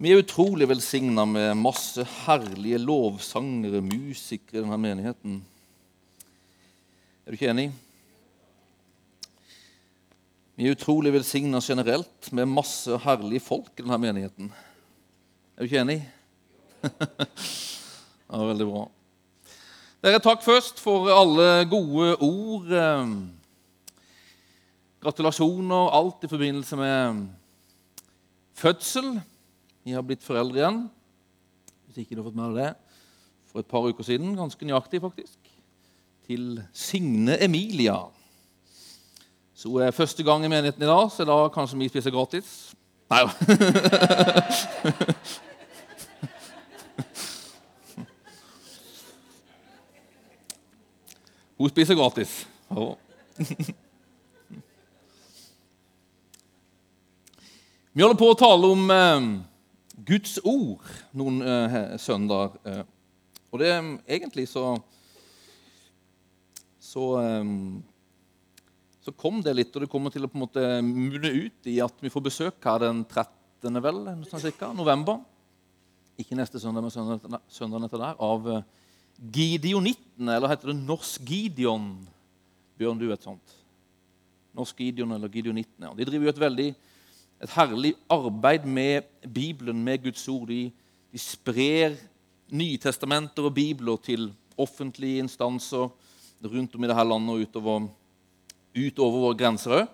Vi er utrolig velsigna med masse herlige lovsangere, musikere i denne menigheten. Er du ikke enig? Vi er utrolig velsigna generelt med masse herlige folk i denne menigheten. Er du ikke enig? ja, Veldig bra. Dere, takk først for alle gode ord. eh, Gratulasjoner, alt i forbindelse med fødsel. Vi har blitt foreldre igjen. Hvis ikke du har fått med deg det. For et par uker siden, ganske nøyaktig faktisk. Til Signe Emilia. Så hun er første gang i menigheten i dag, så da kanskje vi spiser gratis. Nei da. Hun spiser gratis. Ja. Vi holder på å tale om eh, Guds ord noen eh, søndager. Eh. Og det er egentlig så så, eh, så kom det litt, og det kommer til å på en måte munne ut i at vi får besøk her den 13. vel, sånn cirka, november. Ikke neste søndag, men søndag, søndagen etter der. Av eh, Gideonittene, eller heter det Norsk Gideon? Bjørn, du vet sånt? Norsk Gideon eller Gideonittene. De driver jo et veldig et herlig arbeid med Bibelen, med Guds ord. De, de sprer Nytestamenter og bibler til offentlige instanser rundt om i dette landet og utover, utover våre grenser òg.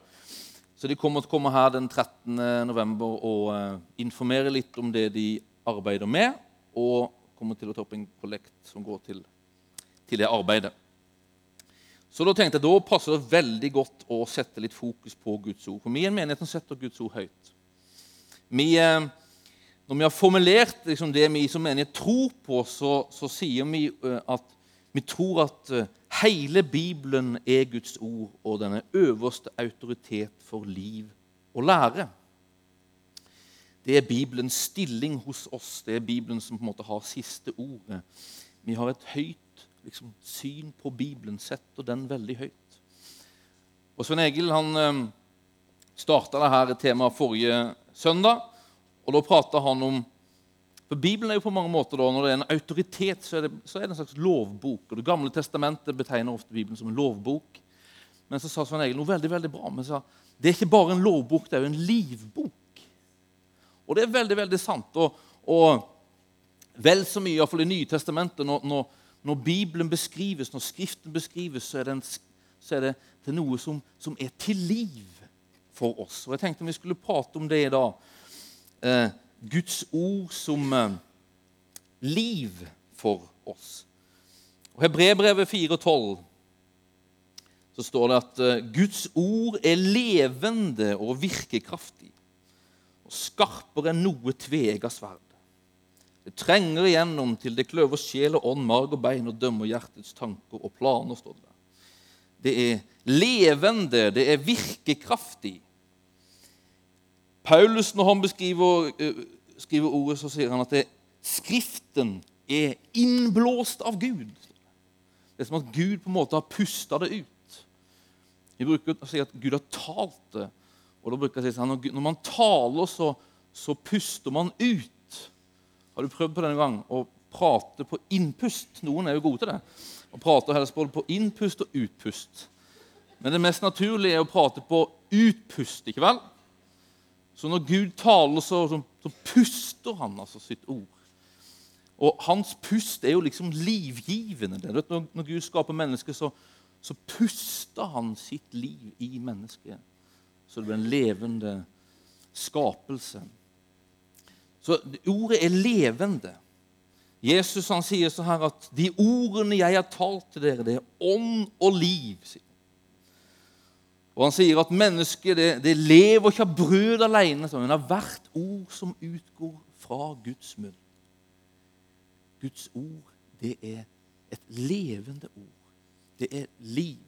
Så de kommer til å komme her den 13. november og uh, informere litt om det de arbeider med, og kommer til å ta opp en kollekt som går til, til det arbeidet. Så da tenkte jeg, da passer det veldig godt å sette litt fokus på Guds ord. For vi er en menighet som setter Guds ord høyt. Vi, eh, når vi har formulert liksom, det vi som menighet tror på, så, så sier vi eh, at vi tror at eh, hele Bibelen er Guds ord, og den er øverste autoritet for liv og lære. Det er Bibelens stilling hos oss. Det er Bibelen som på en måte har siste ordet. Vi har et høyt liksom, syn på Bibelen, setter den veldig høyt. Og Svein Egil han eh, starta dette temaet forrige søndag. og Da prata han om For Bibelen er jo på mange måter da, Når det er en autoritet, så er, det, så er det en slags lovbok. og Det gamle testamentet betegner ofte Bibelen som en lovbok. Men så sa Svein Egil noe veldig veldig bra. Men sa, det er ikke bare en lovbok, det er jo en livbok. Og det er veldig veldig sant. Og, og vel så mye, iallfall i Nytestamentet, når, når når Bibelen beskrives, når Skriften beskrives, så er det, en, så er det, det noe som, som, er til liv for oss. Og Jeg tenkte vi skulle prate om det i dag. Eh, Guds ord som eh, liv for oss. Og Hebrebrevet 4,12 så står det at eh, Guds ord er levende og virkekraftig og skarpere enn noe tvega sverd. Det trenger igjennom til det kløver sjel og ånd, marg og bein og dømmer hjertets tanker og planer. står Det Det er levende, det er virkekraftig. Paulus, når han beskriver, uh, skriver ordet, så sier han at det, Skriften er innblåst av Gud. Det er som at Gud på en måte har pusta det ut. Vi bruker å si at Gud har talt det. Og da bruker jeg å si at Når man taler, så, så puster man ut. Har du prøvd på denne gang å prate på innpust? Noen er jo gode til det. Å prate helst både på innpust og utpust. Men det mest naturlige er å prate på utpust, ikke vel? Så når Gud taler, så, så, så puster han altså sitt ord. Og hans pust er jo liksom livgivende. Når, når, Gud skaper mennesket, så, så, puster han sitt liv i mennesket. Så det blir en levende skapelse. Så ordet er levende. Jesus han sier så her at 'de ordene jeg har talt til dere, det er ånd og liv'. Og Han sier at mennesket det, det lever ikke av brød alene, men av hvert ord som utgår fra Guds munn. Guds ord, det er et levende ord. Det er liv.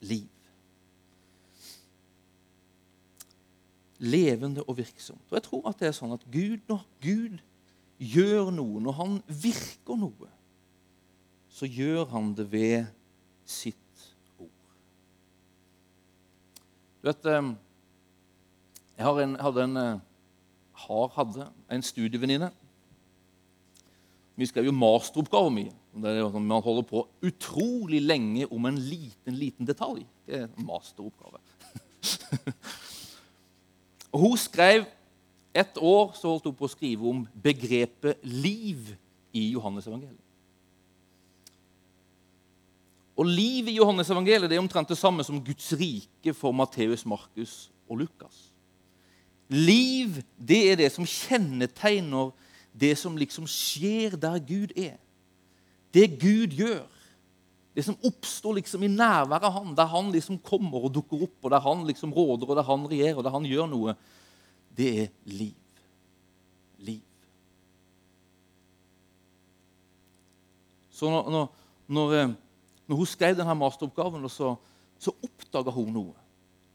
Liv. Levende og virksomt. Og jeg tror at det er sånn at Gud, når Gud gjør noe, når han virker noe, så gjør han det ved sitt ord. Du vet, Jeg jeg en, hadde en, eh, har hadde en studievenninne. Vi skrev jo masteroppgave mye. Sånn, man holder på utrolig lenge om en liten, liten detalj. Det er en masteroppgave. og hun skrev Et år så holdt hun på å skrive om begrepet liv i Johannes evangeliet. Og liv i Johannes evangeliet er omtrent det samme som Guds rike for Matteus, Markus og Lukas. Liv det er det som kjennetegner det som liksom skjer der Gud er. Det Gud gjør. Det som oppstår liksom i nærværet av han, der han liksom kommer og dukker opp, og der han liksom råder, og der han regjerer, og der han gjør noe, det er liv. Liv. Så når, når, når, eh, når hun skrev denne masteroppgaven, så, så oppdaga hun noe.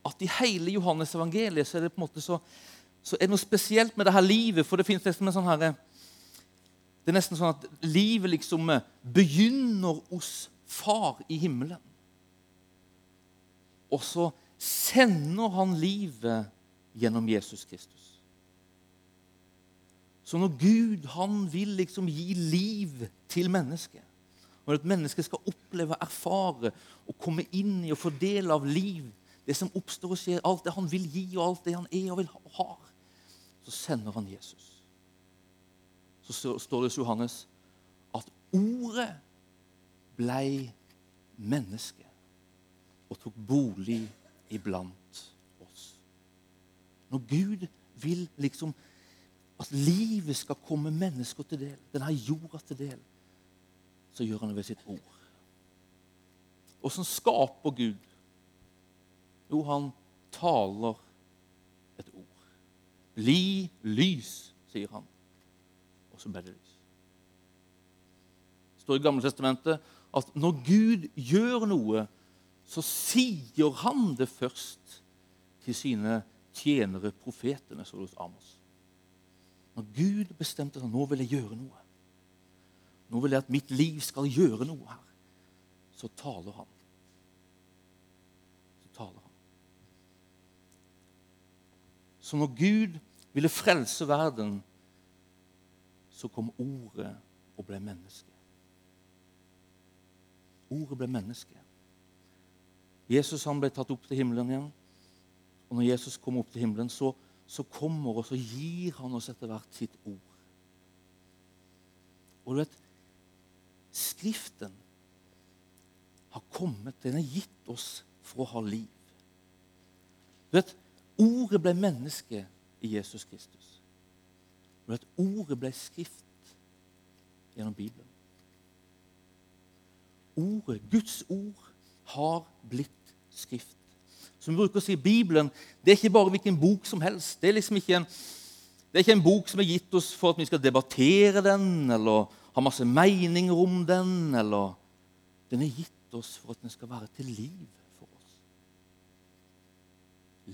At i hele Johannes evangeliet så er det på en måte så, så er det noe spesielt med det her livet. For det fins nesten en sånn herre det er nesten sånn at livet liksom eh, begynner hos Far i himmelen. Og så sender han livet gjennom Jesus Kristus. Så når Gud han vil liksom gi liv til mennesket, og at mennesket skal oppleve, erfare og komme inn i og få del av liv, det som oppstår og skjer, alt det han vil gi, og alt det han er og vil ha, så sender han Jesus så står det hos Johannes at ordet blei menneske og tok bolig iblant oss. Når Gud vil liksom at livet skal komme mennesker til del, denne jorda til del, så gjør han det ved sitt ord. Åssen skaper Gud? Jo, han taler et ord. Bli lys, sier han og så ble det lys. Det står i Gamle Testamentet at når Gud gjør noe, så sier han det først til sine tjenere, profetene, som det hos Amos. Når Gud bestemte seg nå vil jeg gjøre noe, nå vil jeg at mitt liv skal gjøre noe her, så taler han. Så taler han. Så når Gud ville frelse verden så kom Ordet og ble menneske. Ordet ble menneske. Jesus han ble tatt opp til himmelen igjen. Og når Jesus kom opp til himmelen, så, så kommer og så gir han oss etter hvert sitt ord. Og du vet, Skriften har kommet, den er gitt oss for å ha liv. Du vet, Ordet ble menneske i Jesus Kristus. Du vet, ordet ble skrift gjennom Bibelen. Ordet, Guds ord, har blitt skrift. Som vi bruker å si, Bibelen det er ikke bare hvilken bok som helst. Det er liksom ikke en, det er ikke en bok som er gitt oss for at vi skal debattere den eller ha masse meninger om den. eller Den er gitt oss for at den skal være til liv for oss.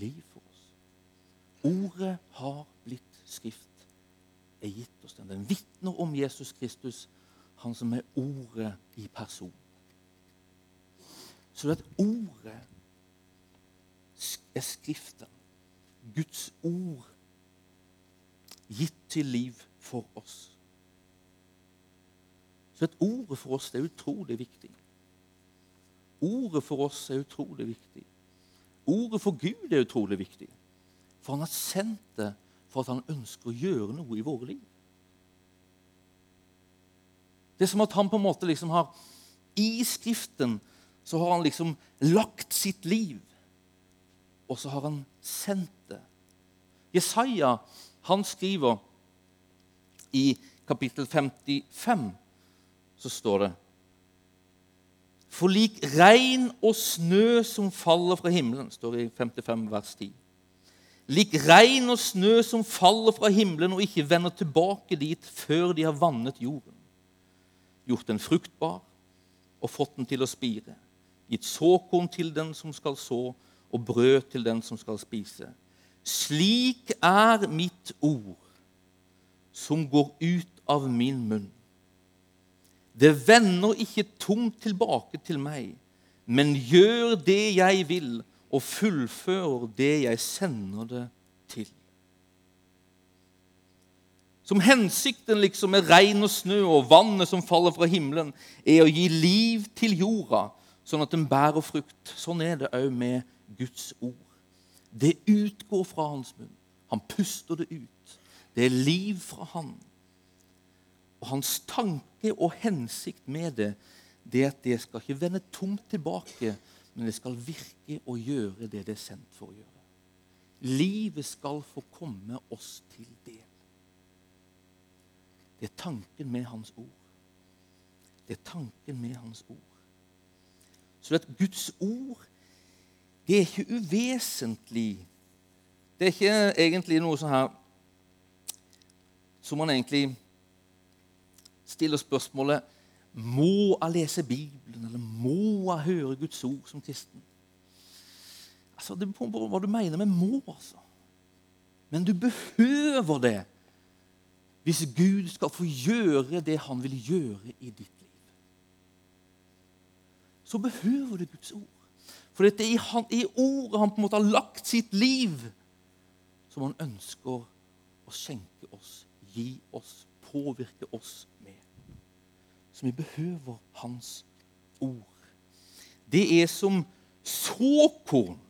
Liv for oss. Ordet har blitt skrift er gitt oss den. Den vitner om Jesus Kristus, han som er ordet i person. Så at ordet er Skriften. Guds ord gitt til liv for oss. Så at ordet for oss er utrolig viktig. Ordet for oss er utrolig viktig. Ordet for Gud er utrolig viktig. For han har sendt det for at han ønsker å gjøre noe i våre liv. Det er som at han på en måte liksom har I Skriften så har han liksom lagt sitt liv, og så har han sendt det. Jesaja han skriver i kapittel 55 så står det For lik regn og snø som faller fra himmelen, står det i 55 vers 10 lik regn og snø som faller fra himmelen og ikke vender tilbake dit før de har vannet jorden, gjort den fruktbar og fått den til å spire, gitt såkorn til den som skal så, og brød til den som skal spise. Slik er mitt ord som går ut av min munn. Det vender ikke tomt tilbake til meg, men gjør det jeg vil, og fullfører det jeg sender det til. Som hensikten liksom med regn og snø og vannet som faller fra himmelen, er å gi liv til jorda, sånn at den bærer frukt. Sånn er det òg med Guds ord. Det utgår fra hans munn. Han puster det ut. Det er liv fra han. Og hans tanke og hensikt med det, det er at det skal ikke vende tomt tilbake, men det skal virke og gjøre det det er sendt for å gjøre. Livet skal få komme oss til del. Det er tanken med hans ord. Det er tanken med hans ord. Så at Guds ord det er ikke uvesentlig. Det er ikke egentlig noe sånn her som man egentlig stiller spørsmålet må jeg lese Bibelen, eller må jeg høre Guds ord som kristen? Altså, Det er på hva du mener med 'må'. altså. Men du behøver det hvis Gud skal få gjøre det han vil gjøre i ditt. Så behøver du Guds ord. For det er i, han, i ordet han på en måte har lagt sitt liv, som han ønsker å skjenke oss, gi oss, påvirke oss med. Så vi behøver hans ord. Det er som såkorn.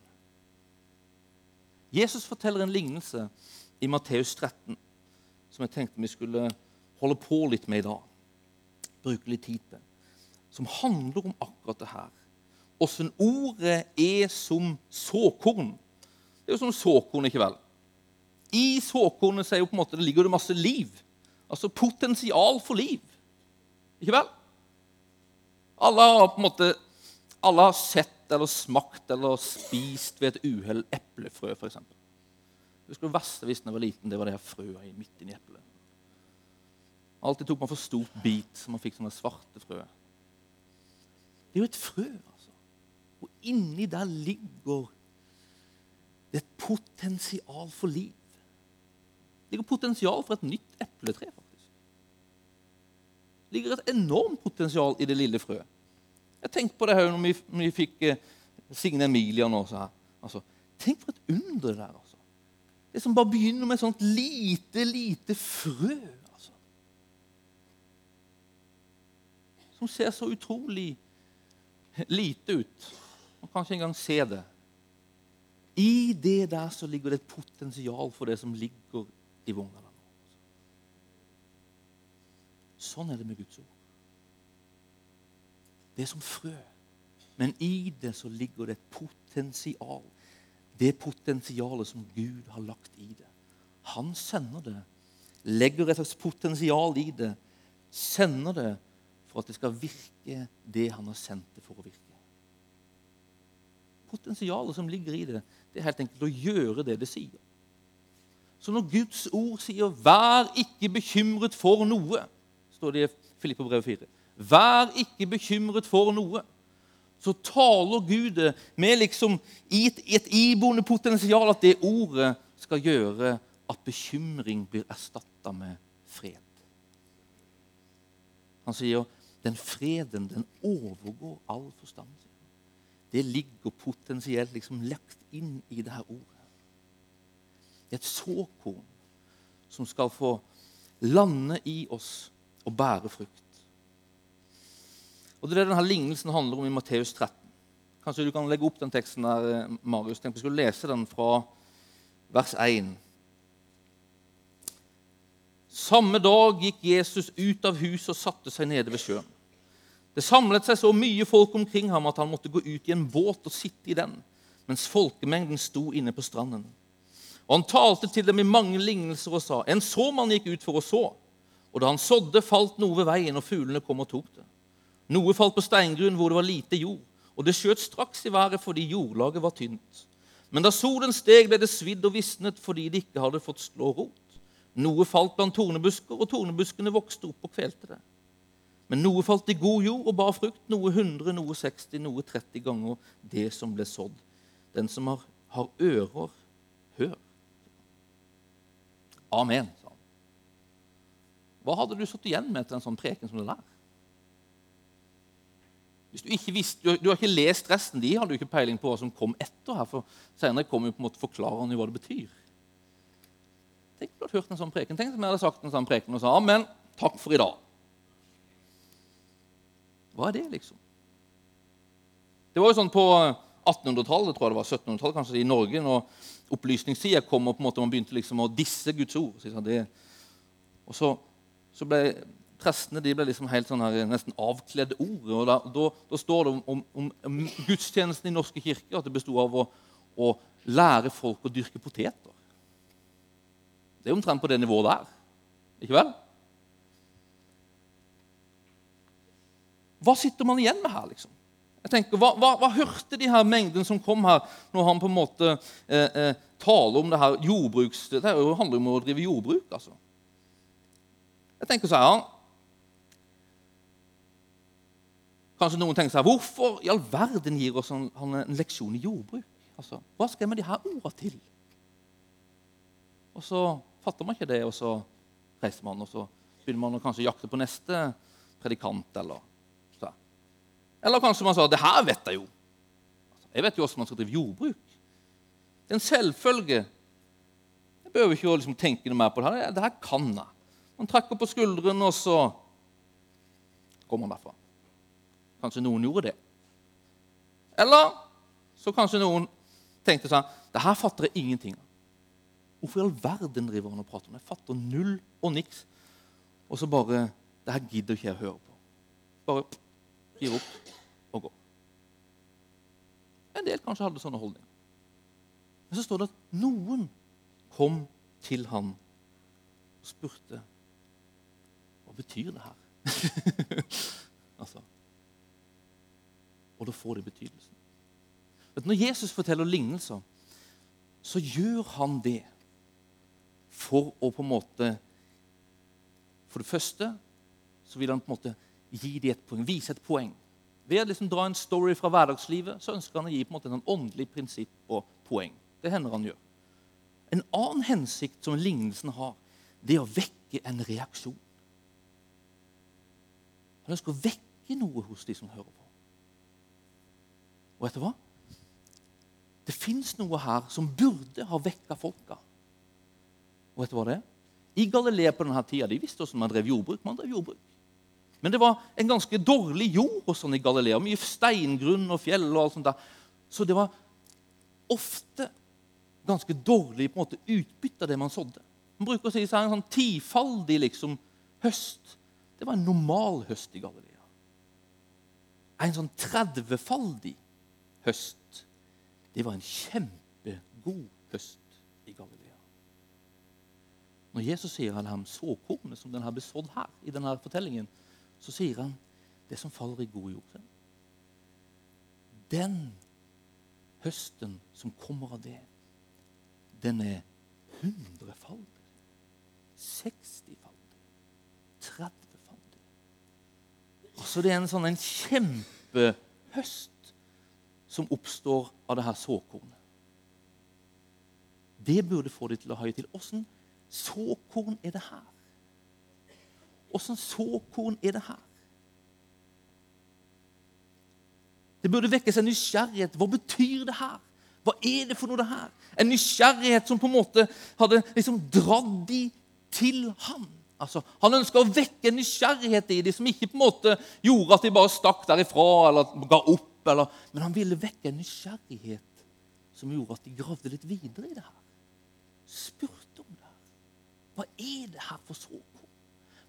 Jesus forteller en lignelse i Matteus 13 som jeg tenkte vi skulle holde på litt med i dag. Bruke litt tid på. Som handler om akkurat det her. Åssen ordet er som såkorn. Det er jo som såkorn, ikke vel? I såkornet så måte, det ligger det masse liv. Altså potensial for liv. Ikke vel? Alle har på en måte alle har sett eller smakt eller spist ved et uhell eplefrø, f.eks. Husker det verste hvis jeg var liten, det var det her frøa midt inni eplet. Alltid tok man for stort bit, så man fikk sånne svarte frø. Det er jo et frø, altså. Og inni der ligger det et potensial for liv. Det ligger potensial for et nytt epletre, faktisk. Det ligger et enormt potensial i det lille frøet. Jeg tenkte på det her når vi, når vi fikk eh, Signe Emilia nå. Så her. Altså, tenk for et under der. altså. Det som bare begynner med et sånt lite, lite frø. altså. Som ser så utrolig lite ut. Man kan ikke engang se det. I det der så ligger det et potensial for det som ligger i vogna. Sånn er det med Guds ord. Det er som frø. Men i det så ligger det et potensial det potensialet som Gud har lagt i det. Han sender det, legger et slags potensial i det, sender det for at det skal virke det han har sendt det for å virke. Potensialet som ligger i det, det er helt enkelt å gjøre det det sier. Så når Guds ord sier 'vær ikke bekymret for noe', står det i Filippobrevet 4. Vær ikke bekymret for noe så taler Gud med liksom i et, et iboende potensial at det ordet skal gjøre at bekymring blir erstatta med fred. Han sier den freden den overgår all forstand. Det ligger potensielt liksom lagt inn i det her ordet. Det er et såkorn som skal få lande i oss og bære frukt. Og Det er det denne lignelsen handler om i Matteus 13. Kanskje du kan legge opp den teksten der, eh, Marius. Tenk vi skulle lese den fra vers 1. Samme dag gikk Jesus ut av huset og satte seg nede ved sjøen. Det samlet seg så mye folk omkring ham at han måtte gå ut i en båt og sitte i den, mens folkemengden sto inne på stranden. Og Han talte til dem i mange lignelser og sa.: En såmann gikk ut for å så, og da han sådde, falt noe ved veien, og fuglene kom og tok det. Noe falt på steingrunn hvor det var lite jord, og det skjøt straks i været fordi jordlaget var tynt. Men da solen steg, ble det svidd og visnet fordi det ikke hadde fått slå rot. Noe falt blant tornebusker, og tornebuskene vokste opp og kvelte det. Men noe falt i god jord og bar frukt, noe 100, noe 60, noe 30 ganger det som ble sådd. Den som har, har ører, hør. Amen, sa han. Hva hadde du satt igjen med til en sånn preken som det der? Hvis du, ikke visste, du, har ikke lest resten, de hadde du ikke peiling på hva som kom etter her. for Senere kommer jo på en måte forklarende hva det betyr. Tenk om du hadde hørt en sånn preken. Tenk om jeg hadde sagt en sånn preken og sa amen, takk for i dag. Hva er det, liksom? Det var jo sånn på 1800-tallet, tror jeg det var 1700-tallet kanskje, i Norge, når opplysningstida kom og på en måte man begynte liksom å disse Guds ord. Og så, så ble prestene de ble liksom helt sånn her, nesten avkledde ord. og da, da, da, står det om, om, om, gudstjenesten i norske kirker at det bestod av å, å, lære folk å dyrke poteter. Det er omtrent på det nivået der. Ikke vel? Hva sitter man igjen med her, liksom? Jeg tenker, hva, hva, hva, hørte de her mengden som kom her, når han på en måte eh, eh, taler om det her jordbruks... Det handler jo om å drive jordbruk, altså. Jeg tenker så her, Kanskje noen tenker seg hvorfor i all verden gir oss en, en leksjon i jordbruk? Altså, hva skal jeg med de her ordene til? Og så fatter man ikke det, og så reiser man, og så begynner man å kanskje jakte på neste predikant. Eller. Eller kanskje man sa det her vet jeg jo. Jeg vet jo hvordan man skal drive jordbruk. Det er en selvfølge. Jeg behøver ikke å liksom tenke noe mer på det her. Det her kan jeg. Man trekker på skuldrene, og så går man derfra. Kanskje noen gjorde det. Eller så kanskje noen tenkte sånn Det her fatter jeg ingenting av. Hvorfor i all verden driver han og prater om det? Jeg fatter null og niks. Og så bare Det her gidder ikke jeg å høre på. Bare gir opp og går. En del kanskje hadde sånne holdninger. Men så står det at noen kom til han og spurte Hva betyr det her? altså, og da får det betydelsen. Når Jesus forteller lignelser, så gjør han det for å på en måte For det første så vil han på en måte gi dem et poeng, vise et poeng. Ved å liksom dra en story fra hverdagslivet så ønsker han å gi på en måte en åndelig prinsipp og poeng. Det hender han gjør. En annen hensikt som lignelsen har, det er å vekke en reaksjon. Han ønsker å vekke noe hos de som hører på. Og vet du hva? Det fins noe her som burde ha vekka folka. Og vet du hva det er? I Galilea på denne tida, de visste hvordan man drev jordbruk. Man drev jordbruk. Men det var en ganske dårlig jord og sånn i Galilea. Mye steingrunn og fjell. og alt sånt der. Så det var ofte ganske dårlig på en måte, utbytte av det man sådde. Man bruker å si så en sånn tifaldig liksom, høst. Det var en normal høst i Galilea. En sånn 30-faldig høst. Det var en kjempegod høst i Galilea. Når Jesus sier han om såkornet som den har besådd her, i denne fortellingen, så sier han det som faller i god jord. Den høsten som kommer av det, den er hundrefaldig, sekstifaldig, trettifaldig. Altså det er en sånn en kjempehøst som oppstår av det her såkornet. Det burde få de til å haie til. Åssen såkorn er det her? Åssen såkorn er det her? Det burde vekkes en nysgjerrighet. Hva betyr det her? Hva er det for noe, det her? En nysgjerrighet som på en måte hadde liksom dratt de til ham. Altså, han ønska å vekke en nysgjerrighet i de som ikke på en måte gjorde at de bare stakk derifra eller ga opp eller, men han ville vekke en nysgjerrighet som gjorde at de gravde litt videre i det her. Spurte om det. Hva er det her for såkorn?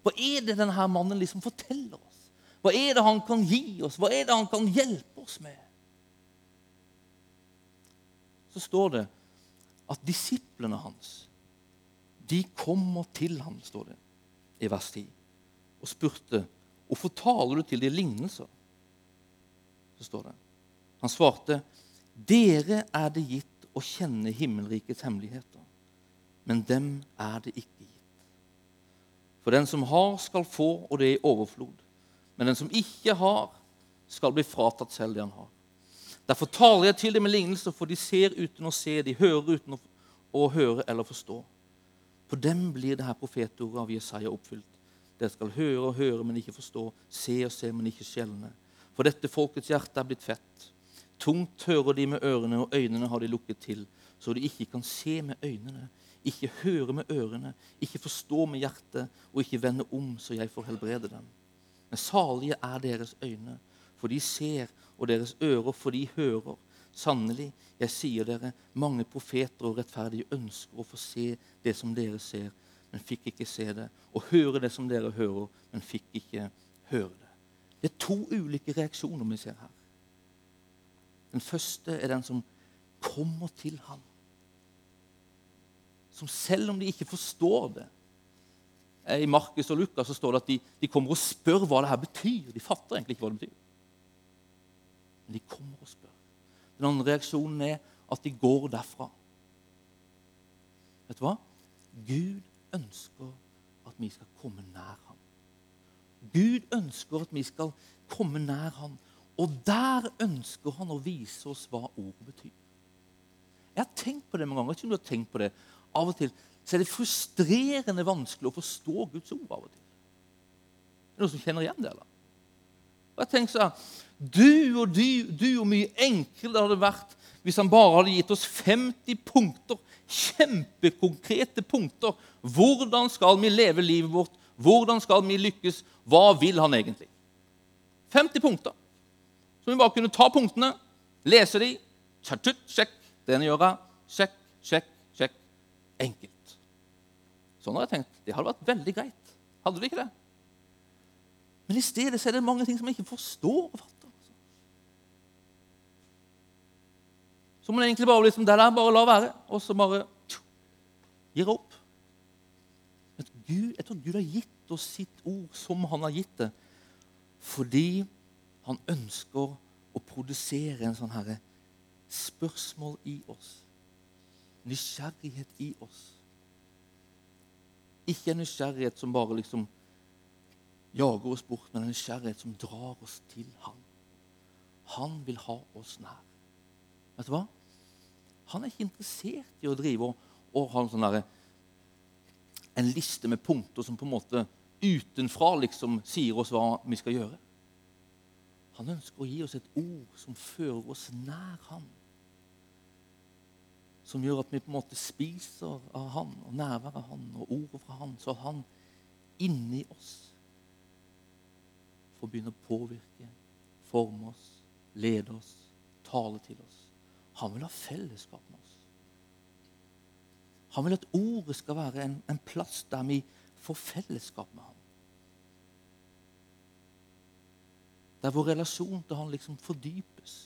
Hva er det denne mannen liksom forteller oss? Hva er det han kan gi oss? Hva er det han kan hjelpe oss med? Så står det at disiplene hans de kommer til ham, står det i vers 10, og spurte hvorfor taler du til de lignelser så står det. Han svarte, 'Dere er det gitt å kjenne himmelrikets hemmeligheter, men dem er det ikke. For den som har, skal få, og det er i overflod. Men den som ikke har, skal bli fratatt selv det han har. Derfor taler jeg til dem med lignelser, for de ser uten å se, de hører uten å høre eller forstå. På dem blir det her profetordet av Jesaja oppfylt. Dere skal høre og høre, men ikke forstå, se og se, men ikke skjelne. For dette folkets hjerte er blitt fett. Tungt hører de med ørene, og øynene har de lukket til, så de ikke kan se med øynene, ikke høre med ørene, ikke forstå med hjertet og ikke vende om, så jeg får helbrede dem. Men salige er deres øyne, for de ser, og deres ører, for de hører. Sannelig, jeg sier dere, mange profeter og rettferdige ønsker å få se det som dere ser, men fikk ikke se det, og høre det som dere hører, men fikk ikke høre det. Det er to ulike reaksjoner vi ser her. Den første er den som kommer til ham. Som selv om de ikke forstår det I Markus og Lukas så står det at de, de kommer og spør hva det her betyr. De fatter egentlig ikke hva det betyr. Men de kommer og spør. Den andre reaksjonen er at de går derfra. Vet du hva? Gud ønsker at vi skal komme nær ham. Gud ønsker at vi skal komme nær ham. Og der ønsker han å vise oss hva ordet betyr. Jeg har tenkt på det mange ganger. ikke om du har tenkt på det. Av og til så er det frustrerende vanskelig å forstå Guds ord. av og til. Det Er noen som kjenner igjen det? eller? Og jeg tenker sånn, du og du, du og mye enklere det hadde vært hvis han bare hadde gitt oss 50 punkter, kjempekonkrete punkter. Hvordan skal vi leve livet vårt? Hvordan skal vi lykkes? Hva vil han egentlig? 50 punkter. Så vi bare kunne ta punktene, lese de, sjekk, den gjør jeg. Sjekk, sjekk. Enkelt. Sånn har jeg tenkt. Det hadde vært veldig greit. Hadde det ikke det? Men i stedet er det mange ting som jeg ikke forstår og fatter. Altså. Så må man egentlig bare liksom, det der bare la være, og så bare gir opp. Men Gud, jeg tror Gud har gitt oss sitt ord som han har gitt det, fordi han ønsker å produsere en sånn herre spørsmål i oss. Nysgjerrighet i oss. Ikke en nysgjerrighet som bare liksom jager oss bort, men en nysgjerrighet som drar oss til Han. Han vil ha oss nær. Vet du hva? Han er ikke interessert i å drive og, og ha en, sånn derre en liste med punkter som på en måte utenfra liksom sier oss hva vi skal gjøre. Han ønsker å gi oss et ord som fører oss nær ham som gjør at vi på en måte spiser av Han og nærværet av Han og ordet fra Han, så Han inni oss får begynne å påvirke, forme oss, lede oss, tale til oss. Han vil ha fellesskap med oss. Han vil at ordet skal være en, en plass der vi får fellesskap med ham. Der vår relasjon til han liksom fordypes.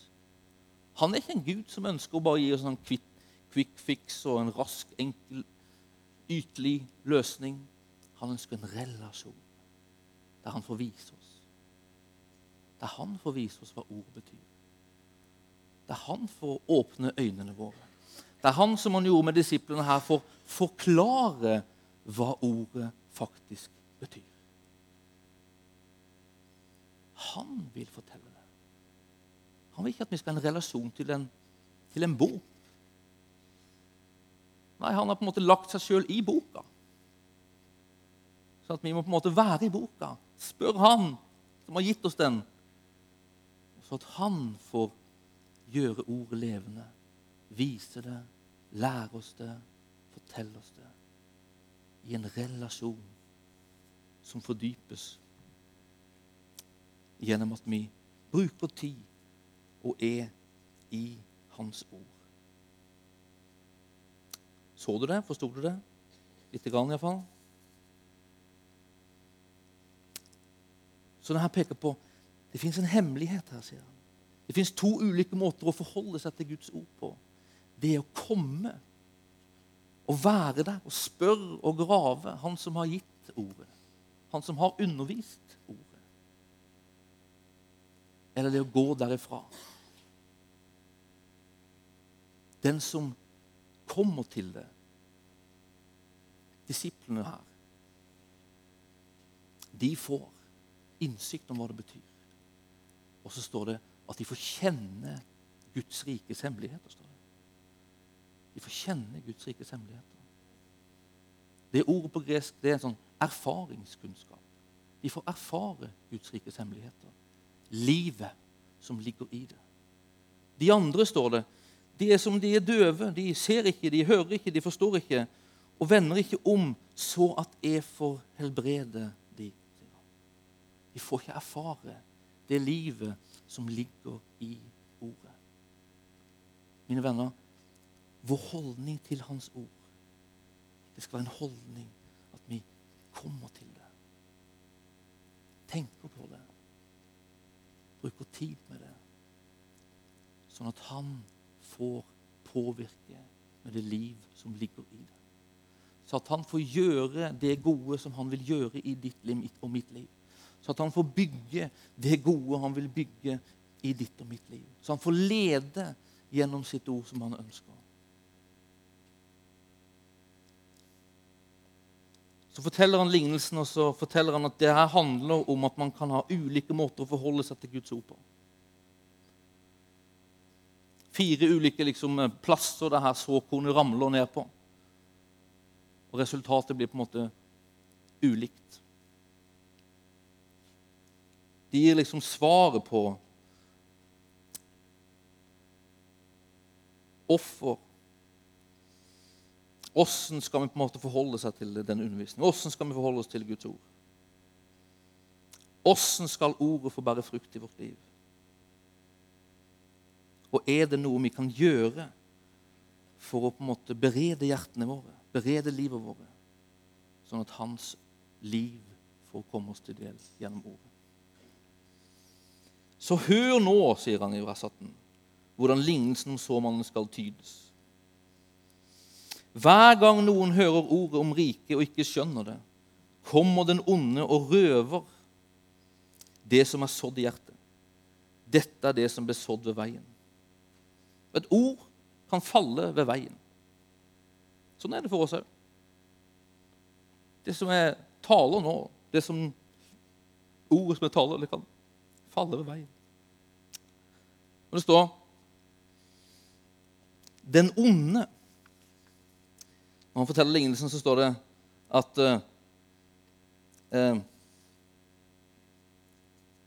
Han er ikke en gud som ønsker å bare gi oss en kvitt quick fix og en rask, enkel, ytelig løsning. Han ønsker en relasjon der han får vise oss. Der han får vise oss hva ord betyr. Der han får åpne øynene våre. Der han, som han gjorde med disiplene her, får forklare hva ordet faktisk betyr. Han vil fortelle det. Han vil ikke at vi skal ha en relasjon til en, til en bok Nei, han har på en måte lagt seg sjøl i boka. Så vi må på en måte være i boka. Spør han som har gitt oss den, så at han får gjøre ordet levende. Vise det, lære oss det, fortelle oss det. I en relasjon som fordypes gjennom at vi bruker tid og er i Hans ord. Så du det? Forsto du det? Lite grann, iallfall. Så denne peker på det fins en hemmelighet her, sier han. Det fins to ulike måter å forholde seg til Guds ord på. Det er å komme og være der og spørre og grave Han som har gitt ordet. Han som har undervist ordet. Eller det å gå derifra. Den som kommer til det. Disiplene her. De får innsikt om hva det betyr. Og så står det at de får kjenne Guds rikes hemmeligheter. står det. De får kjenne Guds rikes hemmeligheter. Det ordet på gresk det er en sånn erfaringskunnskap. De får erfare Guds rikes hemmeligheter. Livet som ligger i det. De andre, står det, de er som de er døve. De ser ikke, de hører ikke, de forstår ikke. og vender ikke om, så at jeg får helbrede de. De får ikke erfare det livet som ligger i ordet. Mine venner, vår holdning til Hans ord det skal være en holdning at vi kommer til det. Tenker på det. Bruker tid med det. Sånn at han får påvirke med det liv som ligger i det. Så at han får gjøre det gode som han vil gjøre i ditt liv og mitt liv. Så at han får bygge det gode han vil bygge i ditt og mitt liv. Så han får lede gjennom sitt ord som han ønsker. Så forteller han lignelsen og så forteller han at det her handler om at man kan ha ulike måter å forholde seg til Guds ord på. Fire ulike liksom, plasser det her såkornet ramler ned på. Og resultatet blir på en måte ulikt. De gir liksom svaret på offer. Åssen skal vi på en måte forholde seg til den undervisningen? Åssen skal vi forholde oss til Guds ord? Åssen skal ordet få bære frukt i vårt liv? Og er det noe vi kan gjøre for å på en måte berede hjertene våre, berede livet våre, sånn at hans liv får komme oss til del gjennom ordet? Så hør nå, sier han i vers 18, hvordan lignelsen om såmannen skal tydes. Hver gang noen hører ordet om riket og ikke skjønner det, kommer den onde og røver det som er sådd i hjertet. Dette er det som ble sådd ved veien. Et ord kan falle ved veien. Sånn er det for oss òg. Det som jeg taler nå, det som ordet som jeg taler, det kan falle ved veien. Og det står den onde Når han forteller lignelsen, så står det at uh, uh,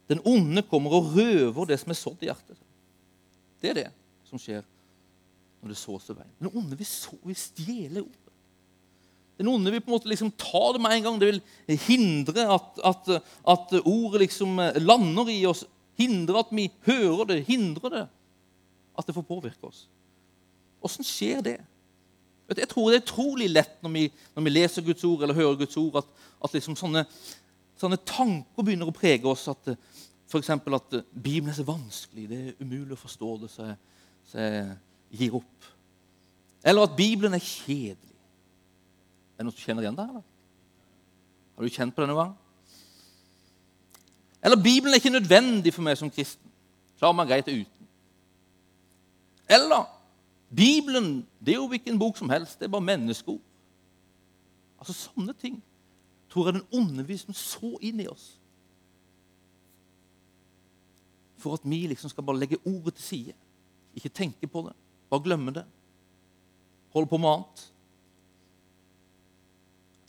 Den onde kommer og røver det som er sådd i hjertet. Det er det som skjer når det sås i veien. Den onde vil, så, vil stjele ordet. Den onde vil på en måte liksom ta det med en gang. Det vil hindre at, at, at ordet liksom lander i oss. Hindre at vi hører det. Hindre det. At det får påvirke oss. Åssen skjer det? Jeg tror det er utrolig lett når vi, når vi, leser Guds ord eller hører Guds ord, at, at liksom sånne, sånne, tanker begynner å prege oss. At f.eks. at Bibelen er så vanskelig, det er umulig å forstå det, så jeg gir opp. Eller at Bibelen er kjedelig. Er det noen som kjenner igjen det? eller? Har du kjent på det noen gang? Eller Bibelen er ikke nødvendig for meg som kristen. Klarer man greit uten. Eller Bibelen det er jo hvilken bok som helst. Det er bare menneskeord. Altså Sånne ting tror jeg den onde visen så inn i oss. For at vi liksom skal bare legge ordet til side. Ikke tenke på det. Bare glemme det. Holde på med annet.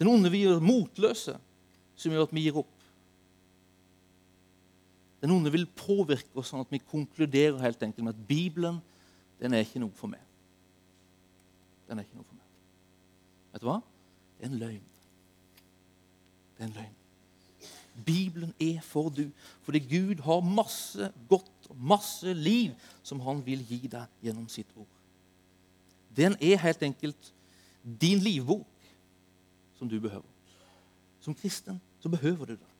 Den onde vi gjør motløse, som gjør at vi gir opp. Den onde vil påvirke oss sånn at vi konkluderer helt enkelt med at Bibelen den er ikke noe for meg. Den er ikke noe for meg. Vet du hva? Det er en løgn. Det er en løgn. Bibelen er for du, fordi Gud har masse godt masse liv som han vil gi deg gjennom sitt ord. Den er helt enkelt din livbok som du behøver. Som kristen så behøver du det.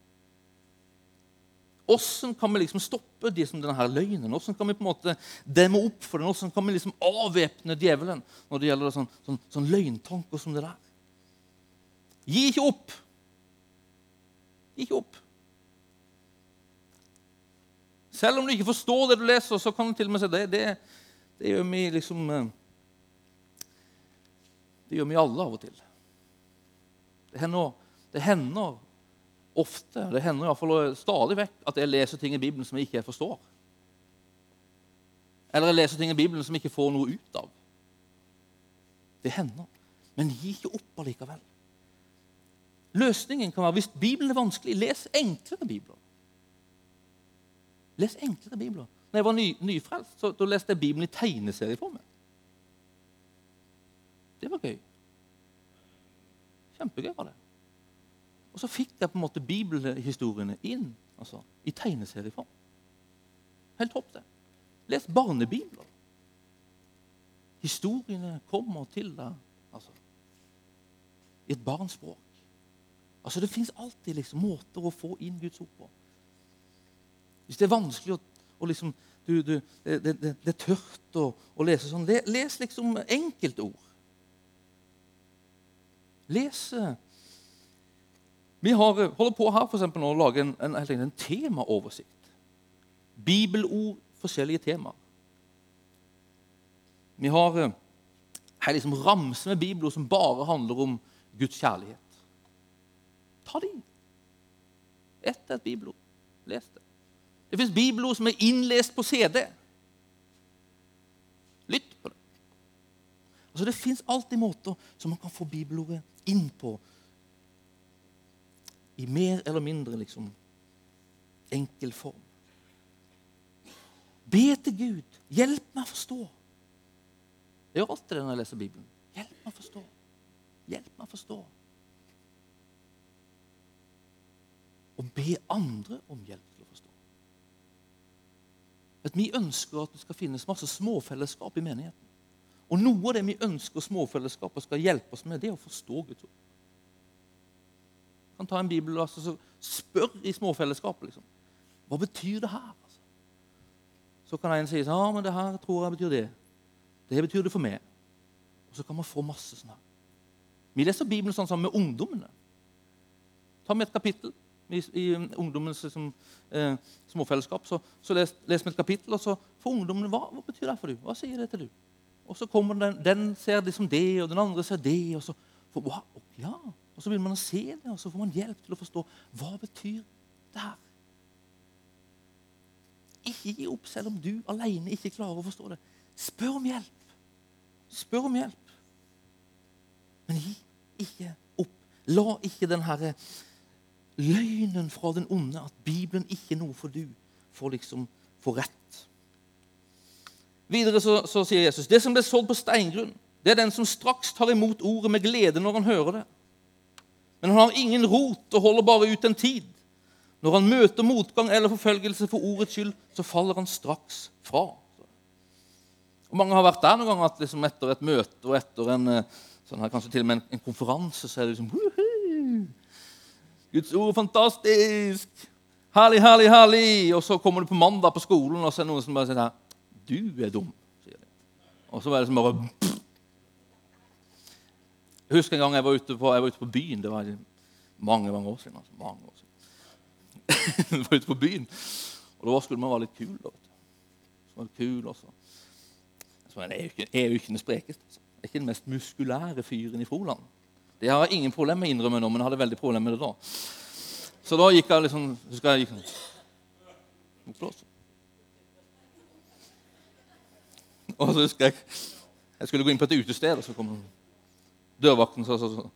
Hvordan kan vi liksom stoppe de som denne løgnen? Hvordan kan vi på en måte demme opp for den? Hvordan kan vi liksom avvæpne djevelen når det gjelder sånn, sånn, sånn løgntanker som det der? Gi ikke opp. Gi ikke opp. Selv om du ikke forstår det du leser, så kan du til og med si det. Det, det gjør vi liksom eh, Det gjør vi alle av og til. Det hender, det hender ofte, det hender iallfall stadig vekk, at jeg leser ting i Bibelen som jeg ikke forstår. Eller jeg leser ting i Bibelen som jeg ikke får noe ut av. Det hender. Men gi ikke opp allikevel. Løsningen kan være hvis Bibelen er vanskelig, les enklere bibler. Les enklere bibler. Når jeg var ny, nyfrelst, så da leste jeg Bibelen i tegneserieform. Det var gøy. Kjempegøy var det. Og så fikk jeg på en måte bibelhistoriene inn altså, i tegneserieform. Helt topp, det. Les barnebibler. Historiene kommer til deg altså, i et barns språk. Altså, Det fins alltid liksom, måter å få inn Guds ord på. Hvis det er vanskelig å, å liksom, du, du, det, det, det, er tørt å, å lese sånn, les liksom enkeltord. Les Vi har, holder på her for eksempel, nå å lage en, en, en temaoversikt. Bibelord, forskjellige temaer. Vi har her eh, liksom ramse med bibelord som bare handler om Guds kjærlighet. Ta de. Ett et bibelord. Les det. Det fins bibelord som er innlest på CD. Lytt på det. Altså, det fins alltid måter som man kan få bibelordet inn på i mer eller mindre liksom, enkel form. Be til Gud. Hjelp meg å forstå. Jeg gjør alltid det når jeg leser Bibelen. Hjelp meg å forstå. Hjelp meg å forstå. Og be andre om hjelp. At Vi ønsker at det skal finnes masse småfellesskap i menigheten. Og noe av det vi ønsker småfellesskapet skal hjelpe oss med, det er å forstå Guds ord. Kan ta en bibel og altså, spør i småfellesskapet. Liksom. Hva betyr det her? Altså? Så kan en si ja, men det her tror jeg betyr det. Det betyr det for meg. Og så kan man få masse sånn her. Vi leser Bibelen sånn sammen med ungdommene. Ta med et kapittel i, i ungdommens liksom, eh, småfellesskap. Så, så les, les med et kapittel, og så får ungdommene hva, hva betyr det for du? Hva sier det til du? Og så kommer den, den ser liksom det, og den andre ser det. Og så, for, wow, ja. og så begynner man å se det, og så får man hjelp til å forstå hva betyr det her. Ikke gi opp selv om du alene ikke klarer å forstå det. Spør om hjelp. Spør om hjelp. Men gi ikke opp. La ikke den herre løgnen fra den onde at Bibelen ikke er noe for du får liksom få rett. Videre så, så, sier Jesus det som ble sådd på steingrunn, det er den som straks tar imot ordet med glede når han hører det. Men han har ingen rot og holder bare ut en tid. Når han møter motgang eller forfølgelse for ordets skyld, så faller han straks fra. Og Mange har vært der noen ganger at liksom etter et møte og etter en, eh, sånn her, kanskje til og med en, en konferanse så er det liksom! Guds ord er fantastisk! Herlig, herlig, herlig! Og så kommer du på mandag på skolen, og så er det noen som bare sier her, Du er dum. sier de. Og så var det som bare Jeg husker en gang jeg var ute på, var ute på byen. Det var mange mange år siden. Altså, mange år siden. jeg var ute på byen, og da skulle man være litt kul. Da. Så var det kul også. Så jeg er jo ikke, er jo ikke den sprekeste. Altså. Jeg er ikke den mest muskulære fyren i Froland. Det har jeg ingen problem med å innrømme nå, men jeg hadde veldig problem med det da. Så da gikk jeg liksom husker jeg gikk sånn. Og så husker jeg jeg skulle gå inn på et utested, og så kom dørvakten og sa sånn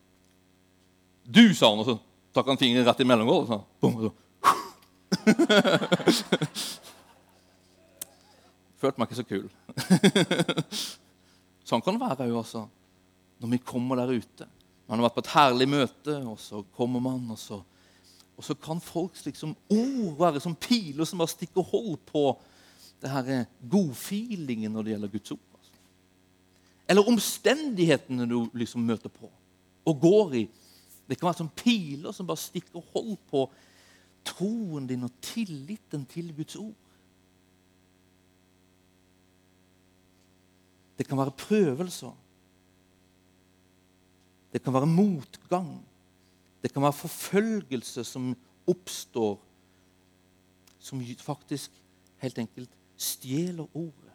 Du, sa han, og så tok han fingeren rett i mellomgulvet. Og så, følte meg ikke så kul. sånn kan det være òg, altså. Når vi kommer der ute. Man har vært på et herlig møte, og så kommer man, og så, og så kan folks liksom, ord være som piler som bare stikker hold på det her godfeelingen når det gjelder Guds ord. Altså. Eller omstendighetene du liksom møter på og går i. Det kan være som piler som bare stikker hold på troen din og tilliten til Guds ord. Det kan være prøvelser. Det kan være motgang. Det kan være forfølgelse som oppstår, som faktisk helt enkelt stjeler ordet.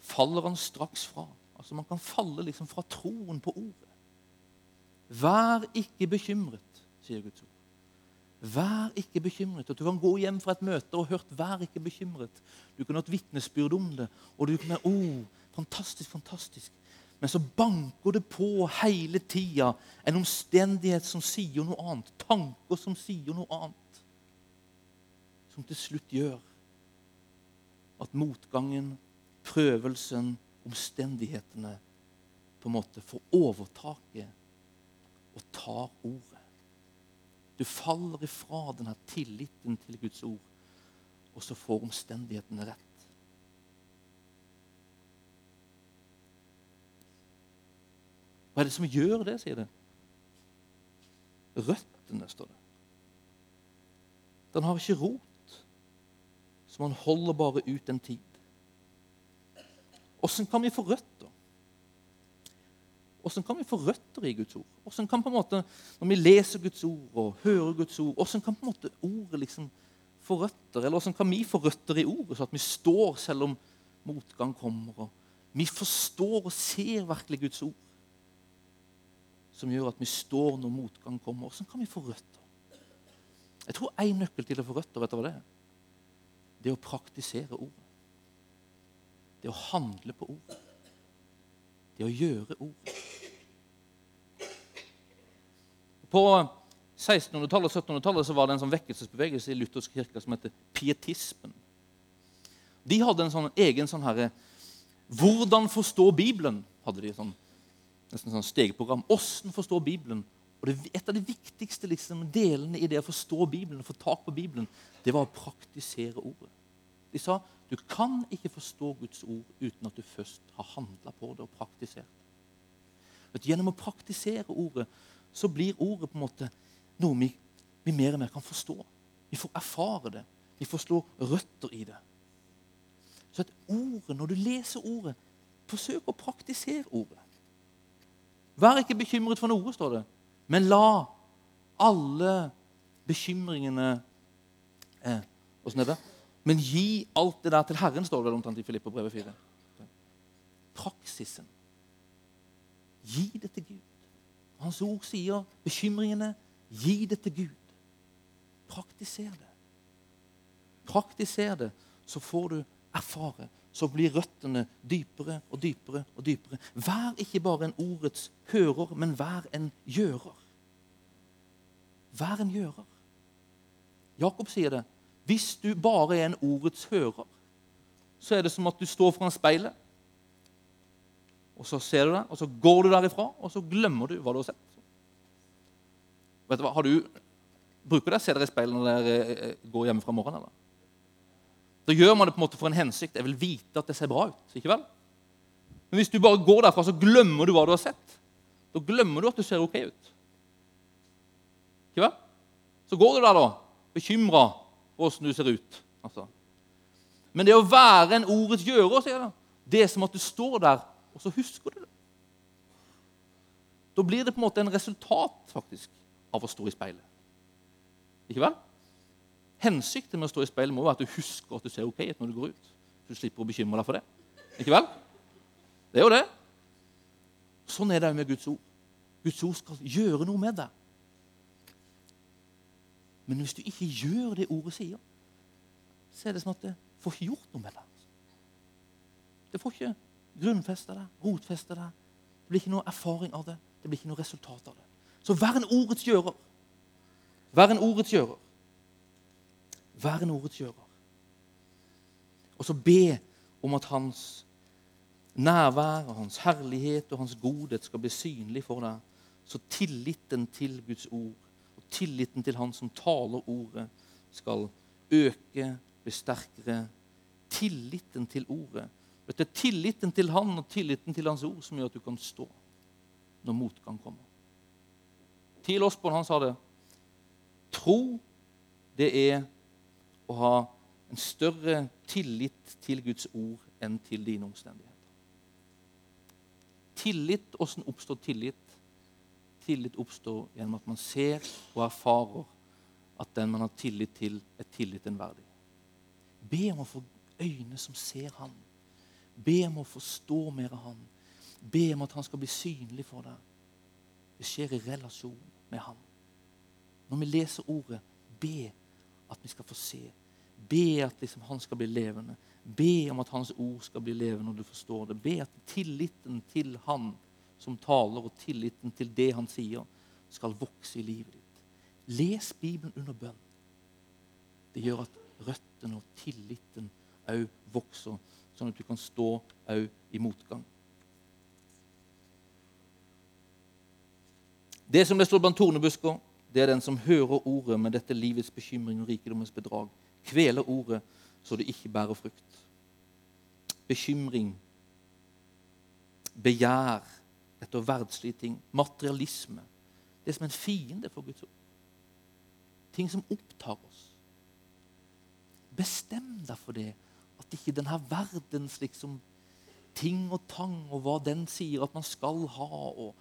Faller han straks fra? Altså Man kan falle liksom fra troen på ordet. Vær ikke bekymret, sier Guds ord. Vær ikke bekymret. At du kan gå hjem fra et møte og hørt 'vær ikke bekymret'. Du kan ha et vitnesbyrd om det. og du kan ha, oh, fantastisk, fantastisk. Men så banker det på hele tida en omstendighet som sier noe annet. Tanker som sier noe annet. Som til slutt gjør at motgangen, prøvelsen, omstendighetene på en måte får overtaket og tar ordet. Du faller ifra denne tilliten til Guds ord, og så får omstendighetene rett. Hva er det som gjør det, sier det? Røttene, står det. Den har ikke rot, så man holder bare ut en tid. Åssen kan vi få røtter? Åssen kan vi få røtter i Guds ord? Hvordan kan på en måte, Når vi leser Guds ord og hører Guds ord, hvordan kan på en måte ordet liksom få røtter? Eller hvordan kan vi få røtter i ordet, så at vi står selv om motgang kommer? og Vi forstår og ser virkelig Guds ord, som gjør at vi står når motgang kommer. Hvordan kan vi få røtter? Jeg tror én nøkkel til å få røtter, vet du hva det er? Det er å praktisere ordet. Det å handle på ordet. Det å gjøre ordet. På 1600-tallet og 1700-tallet så var det en sånn vekkelsesbevegelse i luthersk kirke som heter pietismen. De hadde en sånn egen sånn herre Hvordan forstå Bibelen? hadde de sånn, nesten sånn stegprogram. Åssen forstå Bibelen? Og det, Et av de viktigste liksom, delene i det å forstå Bibelen, få tak på Bibelen, det var å praktisere ordet. De sa du kan ikke forstå Guds ord uten at du først har handla på det og praktisert det. Gjennom å praktisere ordet så blir ordet på en måte noe vi, vi mer og mer kan forstå. Vi får erfare det. Vi får slå røtter i det. Så at ordet, når du leser ordet, forsøk å praktisere ordet. Vær ikke bekymret for noe, står det, men la alle bekymringene eh, Åssen er det? Men gi alt det der til Herren, står det omtrent i Filipperbrevet 4. Praksisen. Gi det til Gud. Hans ord sier bekymringene gi det til Gud. Praktiser det. Praktiser det, så får du erfare. Så blir røttene dypere og dypere og dypere. Vær ikke bare en ordets hører, men vær en gjører. Vær en gjører. Jakob sier det. Hvis du bare er en ordets hører, så er det som at du står foran speilet. Og så ser du det, og så går du derifra, og så glemmer du hva du har sett. Vet du hva, har du, Bruker dere se dere i speilet når dere eh, går hjemme fra morgenen? eller? Da gjør man det på en måte for en hensikt. Jeg vil vite at det ser bra ut. ikke vel? Men hvis du bare går derfra, så glemmer du hva du har sett. Da glemmer du at du ser ok ut. Ikke vel? Så går du der, da, bekymra åssen du ser ut. Altså. Men det å være en ordets gjører, sier det, det er som at du står der, og så husker du det. Da blir det på en måte en resultat faktisk, av å stå i speilet. Ikke vel? Hensikten med å stå i speilet må være at du husker at du ser ok ut når du går ut. Du slipper å bekymre deg for det. Ikke vel? Det er jo det. Sånn er det òg med Guds ord. Guds ord skal gjøre noe med deg. Men hvis du ikke gjør det ordet sier, så er det som at det får ikke gjort noe med deg. Det får ikke grunnfeste deg, rotfeste deg. Det blir ikke noe erfaring av det. Det blir ikke noe resultat av det. Så vær en ordets gjører. Vær en ordets gjører. Vær en ordets gjører. Og så be om at hans nærvær og hans herlighet og hans godhet skal bli synlig for deg. Så tilliten til Guds ord og tilliten til han som taler ordet, skal øke, bli sterkere. Tilliten til ordet. Det er tilliten til han og tilliten til hans ord som gjør at du kan stå når motgang kommer. Til Osborn han sa det. Tro, det er å ha en større tillit til Guds ord enn til dine omstendigheter. Tillit, Åssen oppstår tillit? Tillit oppstår gjennom at man ser og erfarer at den man har tillit til, er tilliten verdig. Be om å få øyne som ser Han. Be om å forstå mer av Han. Be om at Han skal bli synlig for deg. Det skjer i relasjon med Han. Når vi leser ordet, be at vi skal få se. Be at liksom Han skal bli levende. Be om at Hans ord skal bli levende når du forstår det. Be at tilliten til Han som taler, og tilliten til det han sier, skal vokse i livet ditt. Les Bibelen under bønn. Det gjør at røttene og tilliten òg vokser, sånn at du kan stå òg i motgang. Det som det står blant tornebusker, det er den som hører ordet med dette livets bekymring og rikdommens bedrag, kveler ordet så det ikke bærer frukt. Bekymring, begjær etter verdslige ting, materialisme. Det er som en fiende for Guds ord. Ting som opptar oss. Bestem deg for det, at ikke denne verdens liksom, ting og tang og hva den sier at man skal ha, og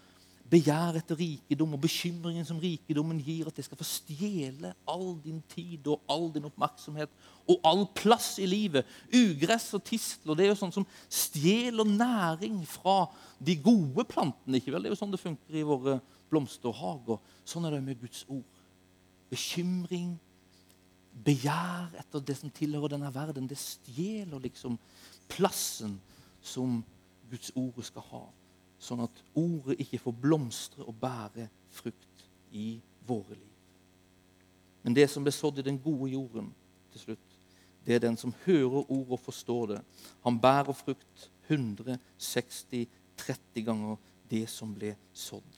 begjær etter rikedom og bekymringen som rikedommen gir, at det skal få stjele all din tid og all din oppmerksomhet og all plass i livet. Ugress og tistler det er jo sånn som stjeler næring fra de gode plantene. ikke vel? Det er jo sånn det funker i våre blomsterhager. Sånn er det med Guds ord. Bekymring, begjær etter det som tilhører denne verden, det stjeler liksom plassen som Guds ord skal ha sånn at ordet ikke får blomstre og bære frukt i våre liv. Men det som ble sådd i den gode jorden til slutt, det er den som hører ordet og forstår det. Han bærer frukt 160-30 ganger det som ble sådd.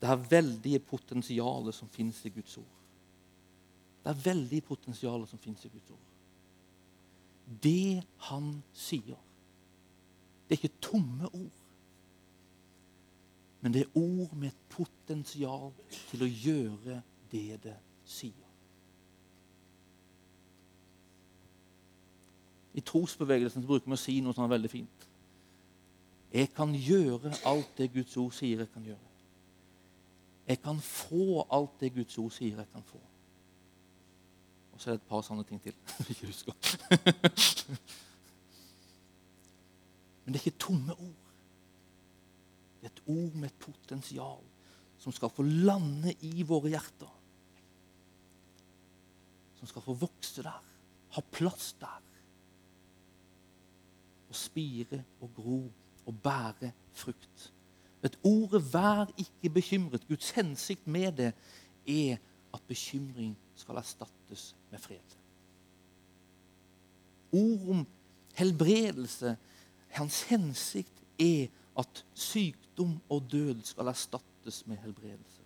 Det er veldige potensialet som finnes i Guds ord. Det er veldig potensialet som finnes i Guds ord. Det han sier, det er ikke tomme ord. Men det er ord med et potensial til å gjøre det det sier. I trosbevegelsen bruker vi å si noe sånn veldig fint. Jeg kan gjøre alt det Guds ord sier jeg kan gjøre. Jeg kan få alt det Guds ord sier jeg kan få. Og så er det et par sånne ting til jeg ikke husker. Men det er ikke tomme ord. Et ord med et potensial som skal få lande i våre hjerter. Som skal få vokse der, ha plass der. Og spire og gro og bære frukt. Et ordet 'vær ikke bekymret'. Guds hensikt med det er at bekymring skal erstattes med fred. Ord om helbredelse, hans hensikt er at sykdom og død skal erstattes med helbredelse.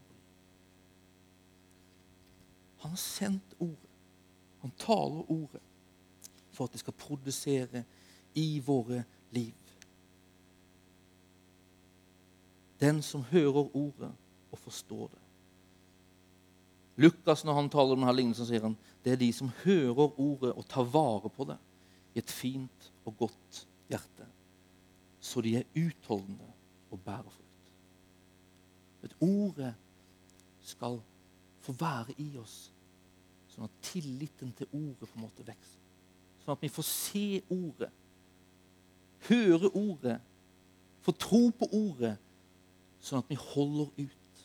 Han har sendt ordet. Han taler ordet for at det skal produsere i våre liv. Den som hører ordet og forstår det. Lukas, når han taler om denne lignelsen, sier han det er de som hører ordet og tar vare på det i et fint og godt hjerte så de er utholdende og bærer frukt. At ordet skal få være i oss, sånn at tilliten til ordet på en måte vokser. Sånn at vi får se ordet, høre ordet, få tro på ordet, sånn at vi holder ut.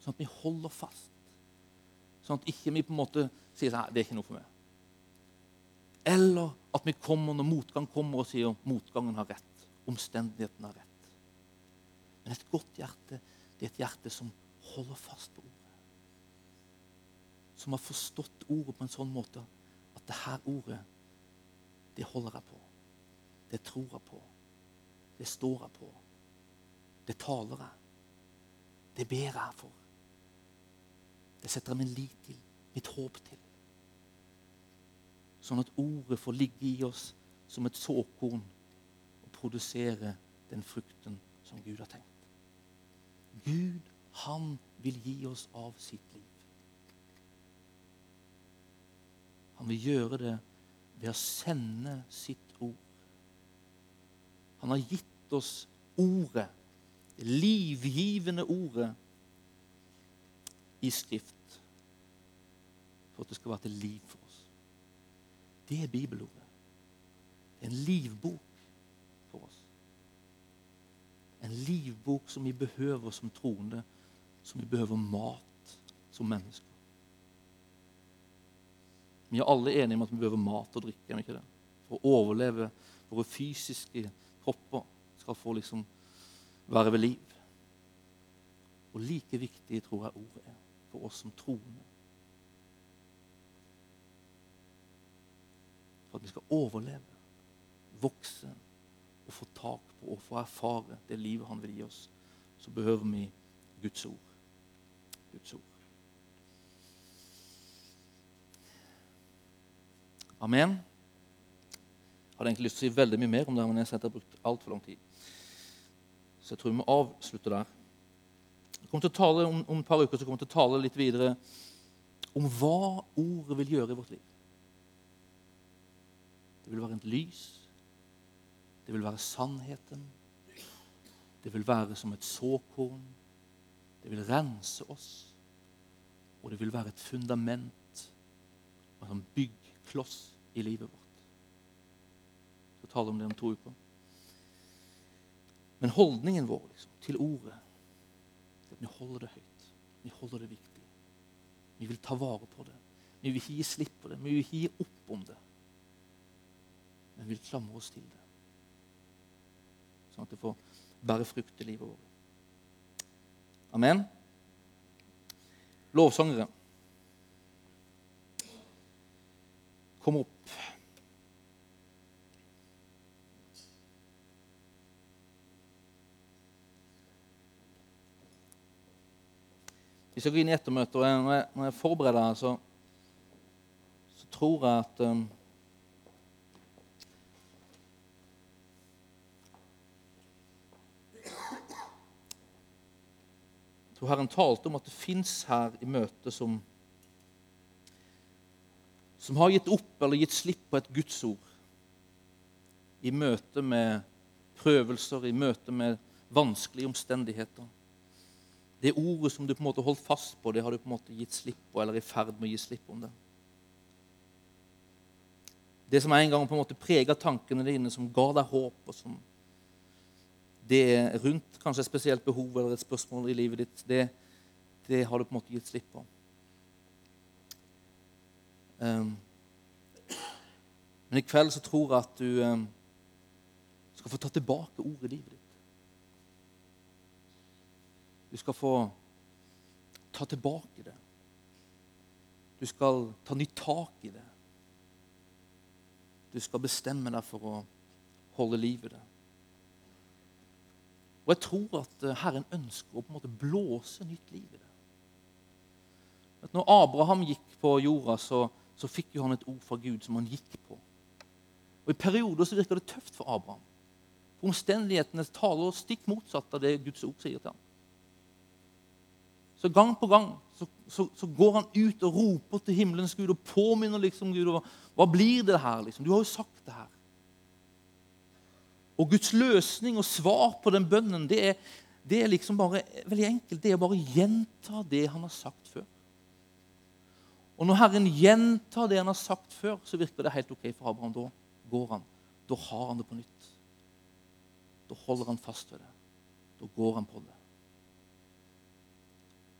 Sånn at vi holder fast. Sånn at ikke vi på en måte sier sånn, det er ikke noe for meg. Eller at vi kommer når motgang kommer og sier motgangen har rett omstendighetene har rett. Men et godt hjerte det er et hjerte som holder fast på ordet. Som har forstått ordet på en sånn måte at det her ordet, det holder jeg på. Det tror jeg på. Det står jeg på. Det taler jeg. Det ber jeg for. Det setter jeg min lit til, mitt håp til. Sånn at ordet får ligge i oss som et såkorn produsere den frukten som Gud har tenkt. Gud, han vil gi oss av sitt liv. Han vil gjøre det ved å sende sitt ord. Han har gitt oss ordet, det livgivende ordet, i Skrift for at det skal være til liv for oss. Det er bibelordet. Det er en livbok. En livbok som vi behøver som troende, som vi behøver mat som mennesker. Vi er alle enige om at vi behøver mat og drikke. ikke det? For å overleve. Våre fysiske kropper skal få liksom være ved liv. Og like viktig tror jeg ordet er for oss som troende. For at vi skal overleve, vokse å få tak på og få erfare det livet han vil gi oss, så behøver vi Guds ord. Guds ord. Amen. Jeg hadde egentlig lyst til å si veldig mye mer om det, men jeg har brukt altfor lang tid. Så jeg tror vi må avslutte der. Jeg kommer til å tale om, om et par uker så kommer jeg til å tale litt videre om hva ordet vil gjøre i vårt liv. Det vil være et lys. Det vil være sannheten. Det vil være som et såkorn. Det vil rense oss. Og det vil være et fundament og en byggkloss i livet vårt. Jeg skal tale om det om to uker. Men holdningen vår liksom, til ordet det at vi holder det høyt. Vi holder det viktig. Vi vil ta vare på det. Vi vil ikke gi slipp på det. Vi vil ikke gi opp om det. Men vi vil klamre oss til det. Sånn at det får bære frukt i livet vårt. Amen. Lovsangere. Kom opp. Vi skal gå inn i ettermøtet, og når jeg, når jeg forbereder så, så, tror jeg at um, tror Herren talte om at det fins her i møtet som som har gitt opp eller gitt slipp på et Guds ord. i møte med prøvelser, i møte med vanskelige omstendigheter. Det ordet som du på en måte holdt fast på, det har du på en måte gitt slipp på, eller er i ferd med å gi slipp om det. Det som en gang på en måte prega tankene dine, som ga deg håp, og som det er rundt kanskje et spesielt behov eller et spørsmål i livet ditt, det, det har du på en måte gitt slipp på. Um, men i kveld så tror jeg at du um, skal få ta tilbake ordet i livet ditt. Du skal få ta tilbake det. Du skal ta nytt tak i det. Du skal bestemme deg for å holde liv i det. Og jeg tror at eh, Herren ønsker å på en måte blåse nytt liv i det. At når Abraham gikk på jorda, så, så fikk jo han et ord fra Gud som han gikk på. Og I perioder så virker det tøft for Abraham. For Omstendighetene taler stikk motsatt av det Guds ord sier til ham. Så gang på gang så, så, så, går han ut og roper til himmelens Gud og påminner liksom Gud over hva blir det her. liksom? Du har jo sagt det her. Og Guds løsning og svar på den bønnen det er, det er liksom bare veldig enkelt. Det er bare å gjenta det han har sagt før. Og når Herren gjentar det han har sagt før, så virker det helt ok for Abraham. Da går han. Da har han det på nytt. Da holder han fast ved det. Da går han på det.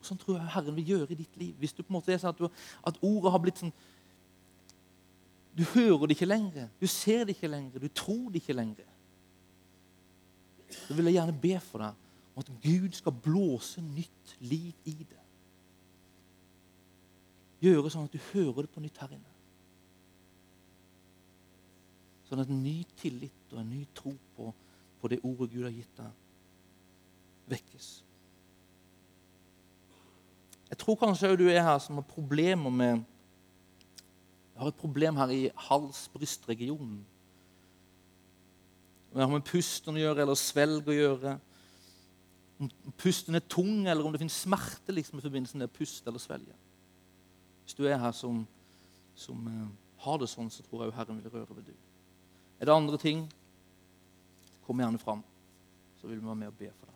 Og Sånn tror jeg Herren vil gjøre i ditt liv. Hvis du på en måte er sånn at, du, at ordet har blitt sånn Du hører det ikke lenger, du ser det ikke lenger, du tror det ikke lenger. Så vil jeg gjerne be for deg om at Gud skal blåse nytt liv i det. Gjøre sånn at du hører det på nytt her inne. Sånn at ny tillit og en ny tro på, på det ordet Gud har gitt deg, vekkes. Jeg tror kanskje du er her som har problemer med Jeg har et problem her i hals-brystregionen. Det har med pusten å gjøre eller svelg å gjøre. Om pusten er tung, eller om det finnes smerte liksom, i forbindelse med pust eller svelge. Hvis du er her som, som uh, har det sånn, så tror jeg Herren vil røre ved deg. Er det andre ting, kom gjerne fram, så vil vi være med og be for deg.